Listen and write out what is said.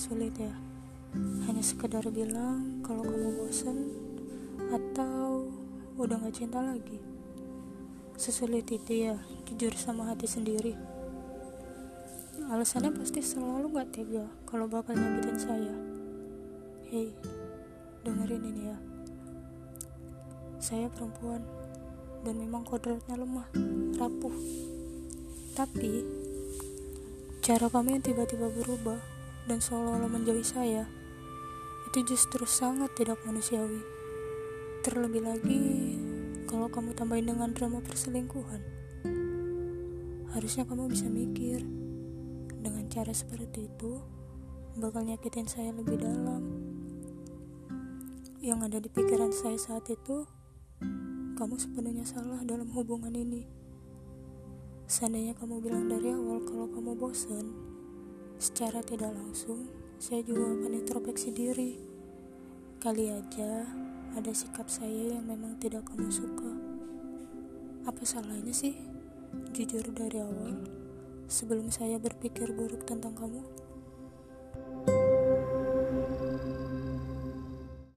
sulit ya? Hanya sekedar bilang kalau kamu bosan Atau udah gak cinta lagi? Sesulit itu ya jujur sama hati sendiri. Alasannya pasti selalu gak tega kalau bakal nyakitin saya. Hei, dengerin ini ya. Saya perempuan dan memang kodratnya lemah, rapuh. Tapi cara kamu yang tiba-tiba berubah dan seolah-olah menjauhi saya itu justru sangat tidak manusiawi. Terlebih lagi kalau kamu tambahin dengan drama perselingkuhan. Harusnya kamu bisa mikir dengan cara seperti itu bakal nyakitin saya lebih dalam. Yang ada di pikiran saya saat itu, kamu sepenuhnya salah dalam hubungan ini. Seandainya kamu bilang dari awal kalau kamu bosan, secara tidak langsung, saya juga akan introspeksi diri. Kali aja ada sikap saya yang memang tidak kamu suka. Apa salahnya sih? Jujur dari awal, sebelum saya berpikir buruk tentang kamu.